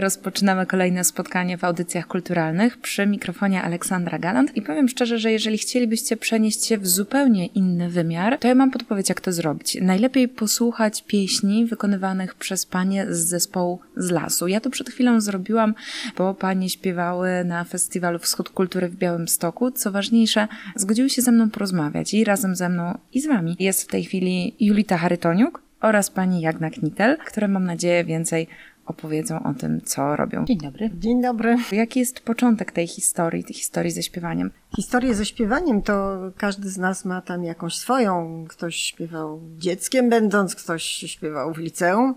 Rozpoczynamy kolejne spotkanie w audycjach kulturalnych przy mikrofonie Aleksandra Galant i powiem szczerze, że jeżeli chcielibyście przenieść się w zupełnie inny wymiar, to ja mam podpowiedź, jak to zrobić. Najlepiej posłuchać pieśni wykonywanych przez panie z zespołu z lasu. Ja to przed chwilą zrobiłam, bo panie śpiewały na Festiwalu Wschód Kultury w Białymstoku. Co ważniejsze, zgodziły się ze mną porozmawiać i razem ze mną i z wami. Jest w tej chwili Julita Charytoniuk oraz pani Jagna Knitel, które mam nadzieję więcej opowiedzą o tym, co robią. Dzień dobry. Dzień dobry. Jaki jest początek tej historii, tej historii ze śpiewaniem? Historię ze śpiewaniem to każdy z nas ma tam jakąś swoją. Ktoś śpiewał dzieckiem będąc, ktoś śpiewał w liceum,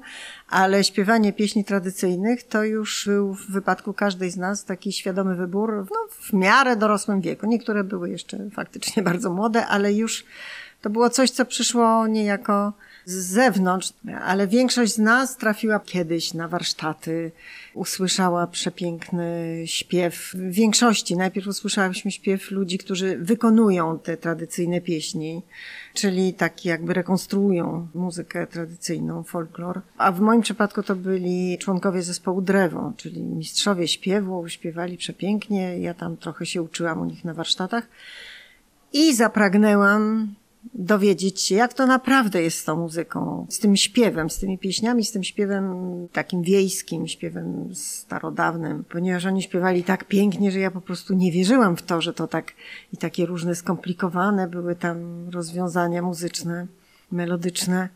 ale śpiewanie pieśni tradycyjnych to już był w wypadku każdej z nas taki świadomy wybór no, w miarę dorosłym wieku. Niektóre były jeszcze faktycznie bardzo młode, ale już to było coś, co przyszło niejako z zewnątrz, ale większość z nas trafiła kiedyś na warsztaty, usłyszała przepiękny śpiew. W większości najpierw usłyszałyśmy śpiew ludzi, którzy wykonują te tradycyjne pieśni, czyli tak jakby rekonstruują muzykę tradycyjną, folklor. A w moim przypadku to byli członkowie zespołu Drewo, czyli mistrzowie śpiewu, śpiewali przepięknie. Ja tam trochę się uczyłam u nich na warsztatach. I zapragnęłam dowiedzieć się, jak to naprawdę jest z tą muzyką, z tym śpiewem, z tymi pieśniami, z tym śpiewem takim wiejskim, śpiewem starodawnym, ponieważ oni śpiewali tak pięknie, że ja po prostu nie wierzyłam w to, że to tak i takie różne skomplikowane były tam rozwiązania muzyczne, melodyczne.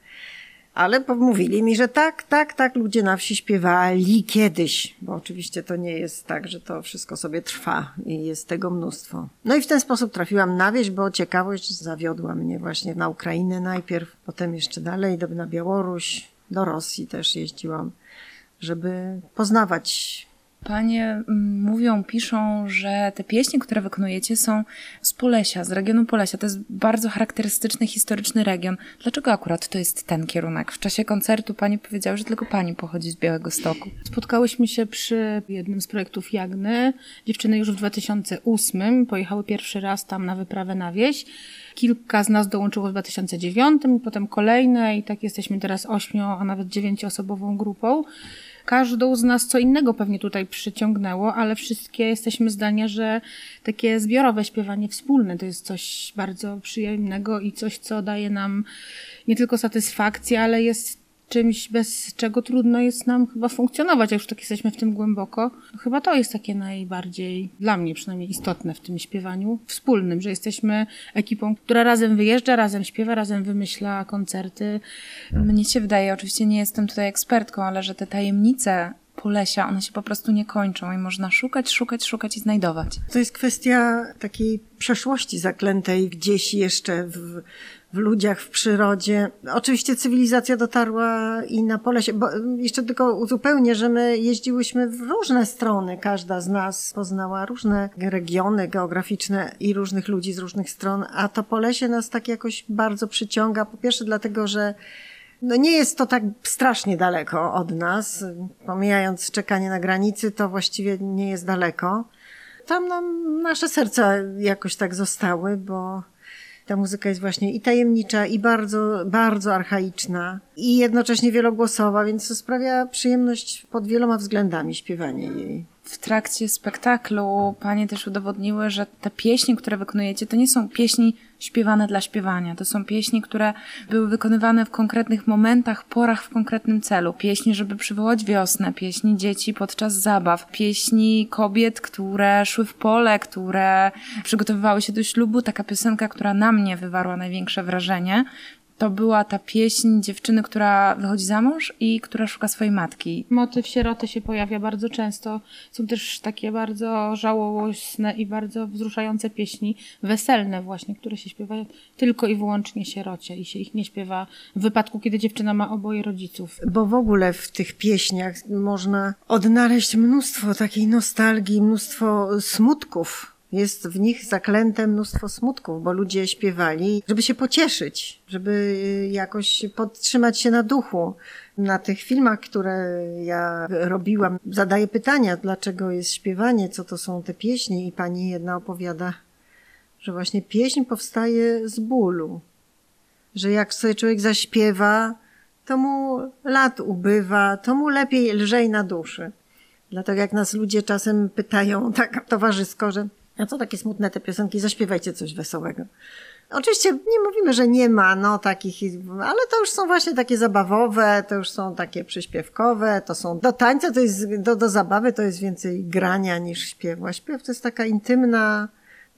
Ale mówili mi, że tak, tak, tak, ludzie na wsi śpiewali kiedyś, bo oczywiście to nie jest tak, że to wszystko sobie trwa i jest tego mnóstwo. No i w ten sposób trafiłam na wieś, bo ciekawość zawiodła mnie właśnie na Ukrainę najpierw, potem jeszcze dalej na Białoruś, do Rosji też jeździłam, żeby poznawać Panie mm, mówią, piszą, że te pieśni, które wykonujecie są z Polesia, z regionu Polesia. To jest bardzo charakterystyczny, historyczny region. Dlaczego akurat to jest ten kierunek? W czasie koncertu pani powiedziała, że tylko pani pochodzi z Białego Stoku. Spotkałyśmy się przy jednym z projektów Jagny. Dziewczyny już w 2008 pojechały pierwszy raz tam na wyprawę na wieś. Kilka z nas dołączyło w 2009, potem kolejne i tak jesteśmy teraz ośmiu, a nawet dziewięcioosobową grupą. Każdą z nas co innego pewnie tutaj przyciągnęło, ale wszystkie jesteśmy zdania, że takie zbiorowe śpiewanie wspólne to jest coś bardzo przyjemnego i coś, co daje nam nie tylko satysfakcję, ale jest czymś, bez czego trudno jest nam chyba funkcjonować, jak już tak jesteśmy w tym głęboko. Chyba to jest takie najbardziej, dla mnie przynajmniej istotne w tym śpiewaniu wspólnym, że jesteśmy ekipą, która razem wyjeżdża, razem śpiewa, razem wymyśla koncerty. Mnie się wydaje, oczywiście nie jestem tutaj ekspertką, ale że te tajemnice Polesia, one się po prostu nie kończą i można szukać, szukać, szukać i znajdować. To jest kwestia takiej przeszłości zaklętej gdzieś jeszcze w, w ludziach, w przyrodzie. Oczywiście cywilizacja dotarła i na Polesie, bo jeszcze tylko uzupełnię, że my jeździłyśmy w różne strony. Każda z nas poznała różne regiony geograficzne i różnych ludzi z różnych stron, a to Polesie nas tak jakoś bardzo przyciąga. Po pierwsze dlatego, że no nie jest to tak strasznie daleko od nas. Pomijając czekanie na granicy, to właściwie nie jest daleko. Tam nam nasze serca jakoś tak zostały, bo ta muzyka jest właśnie i tajemnicza, i bardzo, bardzo archaiczna, i jednocześnie wielogłosowa, więc to sprawia przyjemność pod wieloma względami śpiewanie jej. W trakcie spektaklu panie też udowodniły, że te pieśni, które wykonujecie, to nie są pieśni śpiewane dla śpiewania. To są pieśni, które były wykonywane w konkretnych momentach, porach, w konkretnym celu. Pieśni, żeby przywołać wiosnę, pieśni dzieci podczas zabaw, pieśni kobiet, które szły w pole, które przygotowywały się do ślubu. Taka piosenka, która na mnie wywarła największe wrażenie, to była ta pieśń dziewczyny, która wychodzi za mąż i która szuka swojej matki. Motyw sieroty się pojawia bardzo często. Są też takie bardzo żałośne i bardzo wzruszające pieśni, weselne właśnie, które się śpiewa tylko i wyłącznie sierocie i się ich nie śpiewa w wypadku, kiedy dziewczyna ma oboje rodziców. Bo w ogóle w tych pieśniach można odnaleźć mnóstwo takiej nostalgii, mnóstwo smutków. Jest w nich zaklęte mnóstwo smutków, bo ludzie śpiewali, żeby się pocieszyć, żeby jakoś podtrzymać się na duchu. Na tych filmach, które ja robiłam, zadaję pytania, dlaczego jest śpiewanie, co to są te pieśni, i pani jedna opowiada, że właśnie pieśń powstaje z bólu. Że jak sobie człowiek zaśpiewa, to mu lat ubywa, to mu lepiej lżej na duszy. Dlatego jak nas ludzie czasem pytają tak towarzysko, że a co takie smutne te piosenki, zaśpiewajcie coś wesołego. Oczywiście nie mówimy, że nie ma no takich, ale to już są właśnie takie zabawowe, to już są takie przyśpiewkowe, to są do tańca, to jest do, do zabawy to jest więcej grania niż śpiewu. A śpiew to jest taka intymna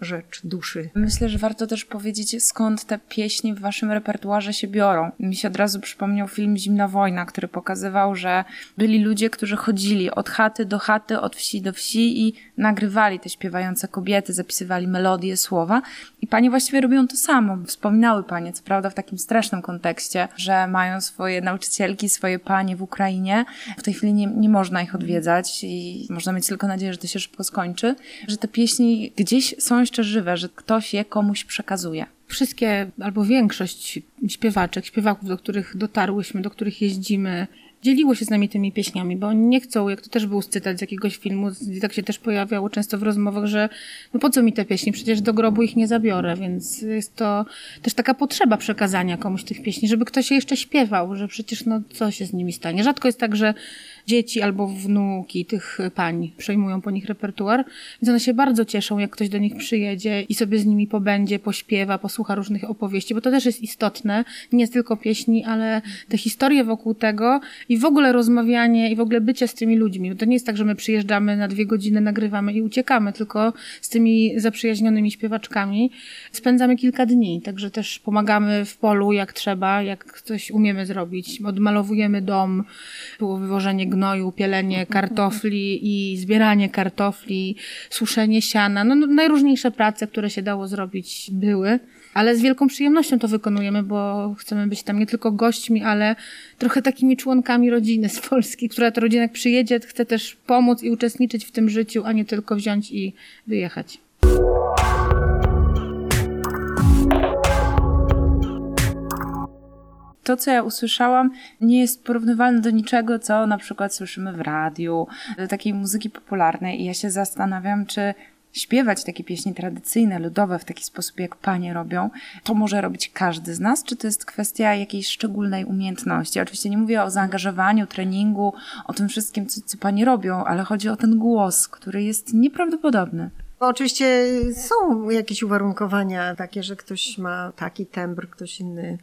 rzecz duszy. Myślę, że warto też powiedzieć, skąd te pieśni w waszym repertuarze się biorą. Mi się od razu przypomniał film Zimna Wojna, który pokazywał, że byli ludzie, którzy chodzili od chaty do chaty, od wsi do wsi i nagrywali te śpiewające kobiety, zapisywali melodie, słowa. I panie właściwie robią to samo. Wspominały panie, co prawda w takim strasznym kontekście, że mają swoje nauczycielki, swoje panie w Ukrainie. W tej chwili nie, nie można ich odwiedzać i można mieć tylko nadzieję, że to się szybko skończy. Że te pieśni gdzieś są jeszcze żywe, że ktoś je komuś przekazuje. Wszystkie, albo większość śpiewaczek, śpiewaków, do których dotarłyśmy, do których jeździmy, dzieliło się z nami tymi pieśniami, bo oni nie chcą, jak to też był cytat z jakiegoś filmu, tak się też pojawiało często w rozmowach, że no po co mi te pieśni, przecież do grobu ich nie zabiorę, więc jest to też taka potrzeba przekazania komuś tych pieśni, żeby ktoś je jeszcze śpiewał, że przecież no co się z nimi stanie. Rzadko jest tak, że dzieci albo wnuki tych pań przejmują po nich repertuar, więc one się bardzo cieszą, jak ktoś do nich przyjedzie i sobie z nimi pobędzie, pośpiewa, posłucha różnych opowieści, bo to też jest istotne, nie jest tylko pieśni, ale te historie wokół tego i w ogóle rozmawianie i w ogóle bycie z tymi ludźmi. Bo to nie jest tak, że my przyjeżdżamy na dwie godziny, nagrywamy i uciekamy, tylko z tymi zaprzyjaźnionymi śpiewaczkami spędzamy kilka dni, także też pomagamy w polu jak trzeba, jak coś umiemy zrobić. Odmalowujemy dom, było wywożenie gnoju, pielenie kartofli i zbieranie kartofli, suszenie siana, no, no najróżniejsze prace, które się dało zrobić były. Ale z wielką przyjemnością to wykonujemy, bo chcemy być tam nie tylko gośćmi, ale trochę takimi członkami rodziny z Polski, która to rodzina jak przyjedzie, chce też pomóc i uczestniczyć w tym życiu, a nie tylko wziąć i wyjechać. To, co ja usłyszałam, nie jest porównywalne do niczego, co na przykład słyszymy w radiu, do takiej muzyki popularnej. I ja się zastanawiam, czy śpiewać takie pieśni tradycyjne, ludowe w taki sposób, jak panie robią, to może robić każdy z nas, czy to jest kwestia jakiejś szczególnej umiejętności? Oczywiście nie mówię o zaangażowaniu, treningu, o tym wszystkim, co, co panie robią, ale chodzi o ten głos, który jest nieprawdopodobny. Bo oczywiście są jakieś uwarunkowania takie, że ktoś ma taki tembr, ktoś inny,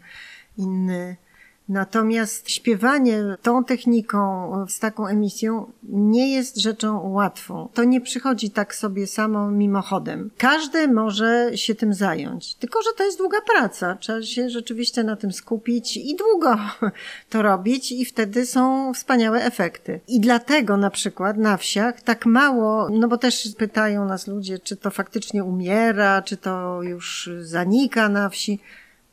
inny. Natomiast śpiewanie tą techniką, z taką emisją nie jest rzeczą łatwą. To nie przychodzi tak sobie samo mimochodem. Każdy może się tym zająć. Tylko, że to jest długa praca. Trzeba się rzeczywiście na tym skupić i długo to robić i wtedy są wspaniałe efekty. I dlatego na przykład na wsiach tak mało, no bo też pytają nas ludzie, czy to faktycznie umiera, czy to już zanika na wsi.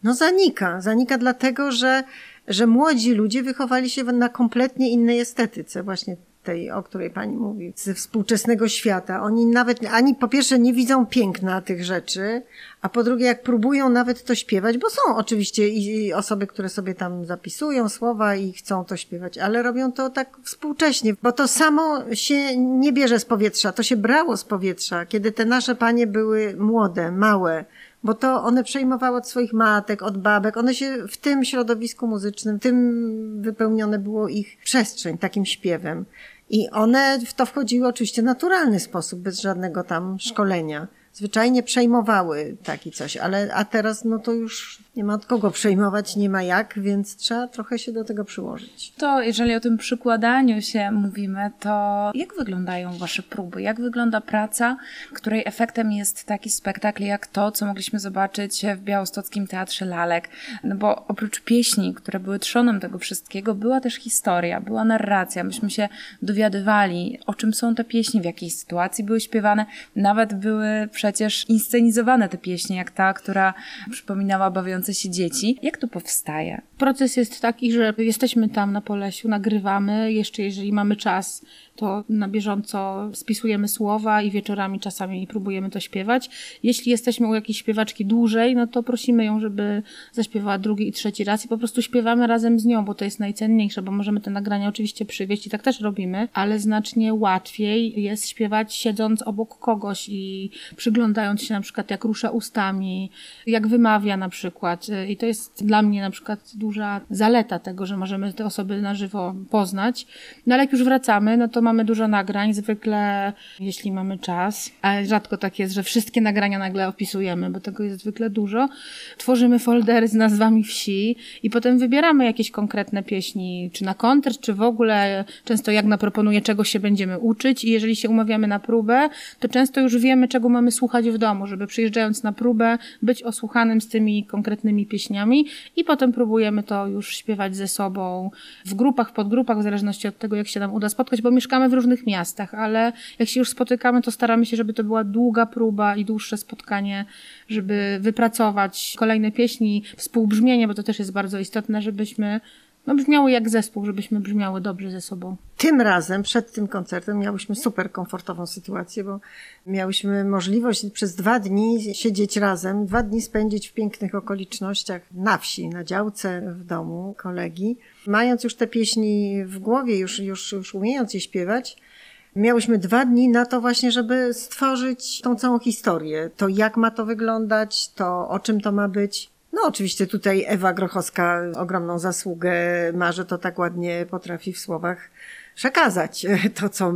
No zanika. Zanika dlatego, że że młodzi ludzie wychowali się na kompletnie innej estetyce, właśnie tej, o której pani mówi, ze współczesnego świata. Oni nawet, ani po pierwsze nie widzą piękna tych rzeczy, a po drugie jak próbują nawet to śpiewać, bo są oczywiście i osoby, które sobie tam zapisują słowa i chcą to śpiewać, ale robią to tak współcześnie, bo to samo się nie bierze z powietrza, to się brało z powietrza, kiedy te nasze panie były młode, małe, bo to one przejmowały od swoich matek, od babek. One się w tym środowisku muzycznym, tym wypełnione było ich przestrzeń takim śpiewem. I one w to wchodziły oczywiście w naturalny sposób, bez żadnego tam szkolenia. Zwyczajnie przejmowały taki coś, ale a teraz no to już Nie ma od kogo przejmować, nie ma jak, więc trzeba trochę się do tego przyłożyć. To jeżeli o tym przykładaniu się mówimy, to jak wyglądają Wasze próby? Jak wygląda praca, której efektem jest taki spektakl jak to, co mogliśmy zobaczyć w Białostockim Teatrze Lalek? No bo oprócz pieśni, które były trzonem tego wszystkiego, była też historia, była narracja. Myśmy się dowiadywali, o czym są te pieśni, w jakiej sytuacji były śpiewane. Nawet były przecież inscenizowane te pieśni, jak ta, która przypominała bawiące się dzieci. Jak to powstaje? Proces jest taki, że jesteśmy tam na Polesiu, nagrywamy, jeszcze jeżeli mamy czas, to na bieżąco spisujemy słowa i wieczorami czasami próbujemy to śpiewać. Jeśli jesteśmy u jakiejś śpiewaczki dłużej, no to prosimy ją, żeby zaśpiewała drugi i trzeci raz i po prostu śpiewamy razem z nią, bo to jest najcenniejsze, bo możemy te nagrania oczywiście przywieźć i tak też robimy, ale znacznie łatwiej jest śpiewać siedząc obok kogoś i przyglądając się na przykład jak rusza ustami, jak wymawia na przykład. I to jest dla mnie na przykład duża zaleta tego, że możemy te osoby na żywo poznać. No ale jak już wracamy, no to mamy dużo nagrań, zwykle jeśli mamy czas, ale rzadko tak jest, że wszystkie nagrania nagle opisujemy, bo tego jest zwykle dużo. Tworzymy foldery z nazwami wsi i potem wybieramy jakieś konkretne pieśni, czy na koncert, czy w ogóle często Jagna proponuje, czego się będziemy uczyć i jeżeli się umawiamy na próbę, to często już wiemy, czego mamy słuchać w domu, żeby przyjeżdżając na próbę być osłuchanym z tymi konkretnymi pieśniami i potem próbujemy to już śpiewać ze sobą w grupach, podgrupach, w zależności od tego, jak się nam uda spotkać, bo mieszkamy w różnych miastach, ale jak się już spotykamy, to staramy się, żeby to była długa próba i dłuższe spotkanie, żeby wypracować kolejne pieśni, współbrzmienie, bo to też jest bardzo istotne, żebyśmy no, brzmiały jak zespół, żebyśmy brzmiały dobrze ze sobą. Tym razem, przed tym koncertem, miałyśmy super komfortową sytuację, bo miałyśmy możliwość przez dwa dni siedzieć razem, dwa dni spędzić w pięknych okolicznościach na wsi, na działce, w domu kolegi. Mając już te pieśni w głowie, już, już, już umiejąc je śpiewać, Miałyśmy dwa dni na to właśnie, żeby stworzyć tą całą historię. To jak ma to wyglądać, to o czym to ma być. No oczywiście tutaj Ewa Grochowska ogromną zasługę ma, że to tak ładnie potrafi w słowach przekazać to, co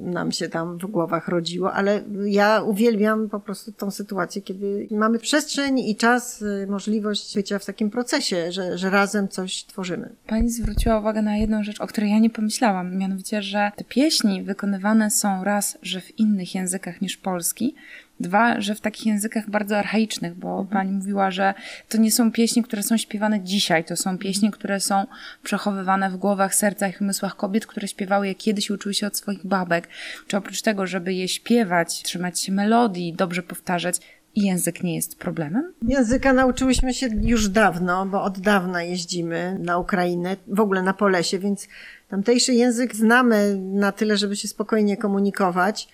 nam się tam w głowach rodziło, ale ja uwielbiam po prostu tą sytuację, kiedy mamy przestrzeń i czas, możliwość bycia w takim procesie, że, że razem coś tworzymy. Pani zwróciła uwagę na jedną rzecz, o której ja nie pomyślałam, mianowicie, że te pieśni wykonywane są raz, że w innych językach niż polski, Dwa, że w takich językach bardzo archaicznych, bo mhm. pani mówiła, że to nie są pieśni, które są śpiewane dzisiaj, to są pieśni, które są przechowywane w głowach, sercach i umysłach kobiet, które śpiewały je kiedyś i uczyły się od swoich babek. Czy oprócz tego, żeby je śpiewać, trzymać się melodii, dobrze powtarzać, język nie jest problemem? Języka nauczyłyśmy się już dawno, bo od dawna jeździmy na Ukrainę, w ogóle na Polesie, więc tamtejszy język znamy na tyle, żeby się spokojnie komunikować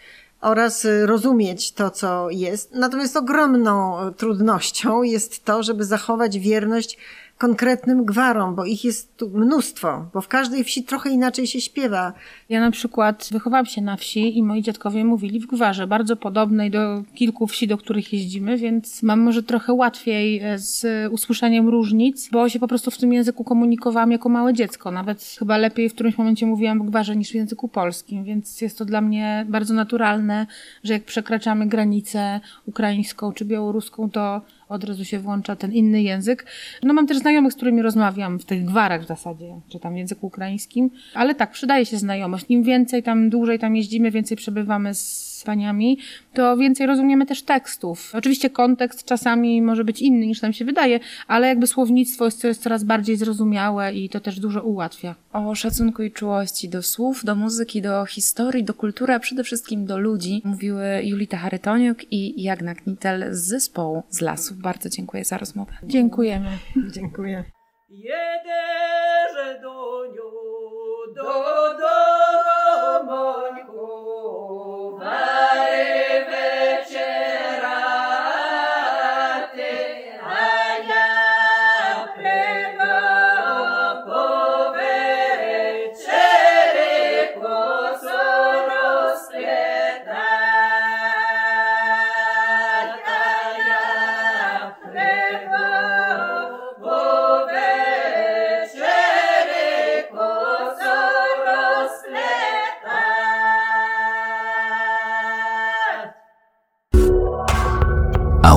oraz y, rozumieć to, co jest. Natomiast ogromną trudnością jest to, żeby zachować wierność konkretnym gwarom, bo ich jest tu mnóstwo, bo w każdej wsi trochę inaczej się śpiewa. Ja na przykład wychowałam się na wsi i moi dziadkowie mówili w gwarze, bardzo podobnej do kilku wsi, do których jeździmy, więc mam może trochę łatwiej e, z usłyszaniem różnic, bo się po prostu w tym języku komunikowałam jako małe dziecko. Nawet chyba lepiej w którymś momencie mówiłam w gwarze niż w języku polskim, więc jest to dla mnie bardzo naturalne, że jak przekraczamy granicę ukraińską czy białoruską, to od razu się włącza ten inny język. No mam też znajomych, z którymi rozmawiam w tych gwarach w zasadzie, czy tam w języku ukraińskim, ale tak, przydaje się znajomość. Im więcej tam, dłużej tam jeździmy, więcej przebywamy z paniami, to więcej rozumiemy też tekstów. Oczywiście kontekst czasami może być inny niż nam się wydaje, ale jakby słownictwo jest, coraz bardziej zrozumiałe i to też dużo ułatwia. O szacunku i czułości do słów, do muzyki, do historii, do kultury, a przede wszystkim do ludzi mówiły Julita Harytoniuk i Jagna Knitel z zespołu z lasów. Bardzo dziękuję za rozmowę. Dziękujemy. Dziękuję. Jedę, do niu, do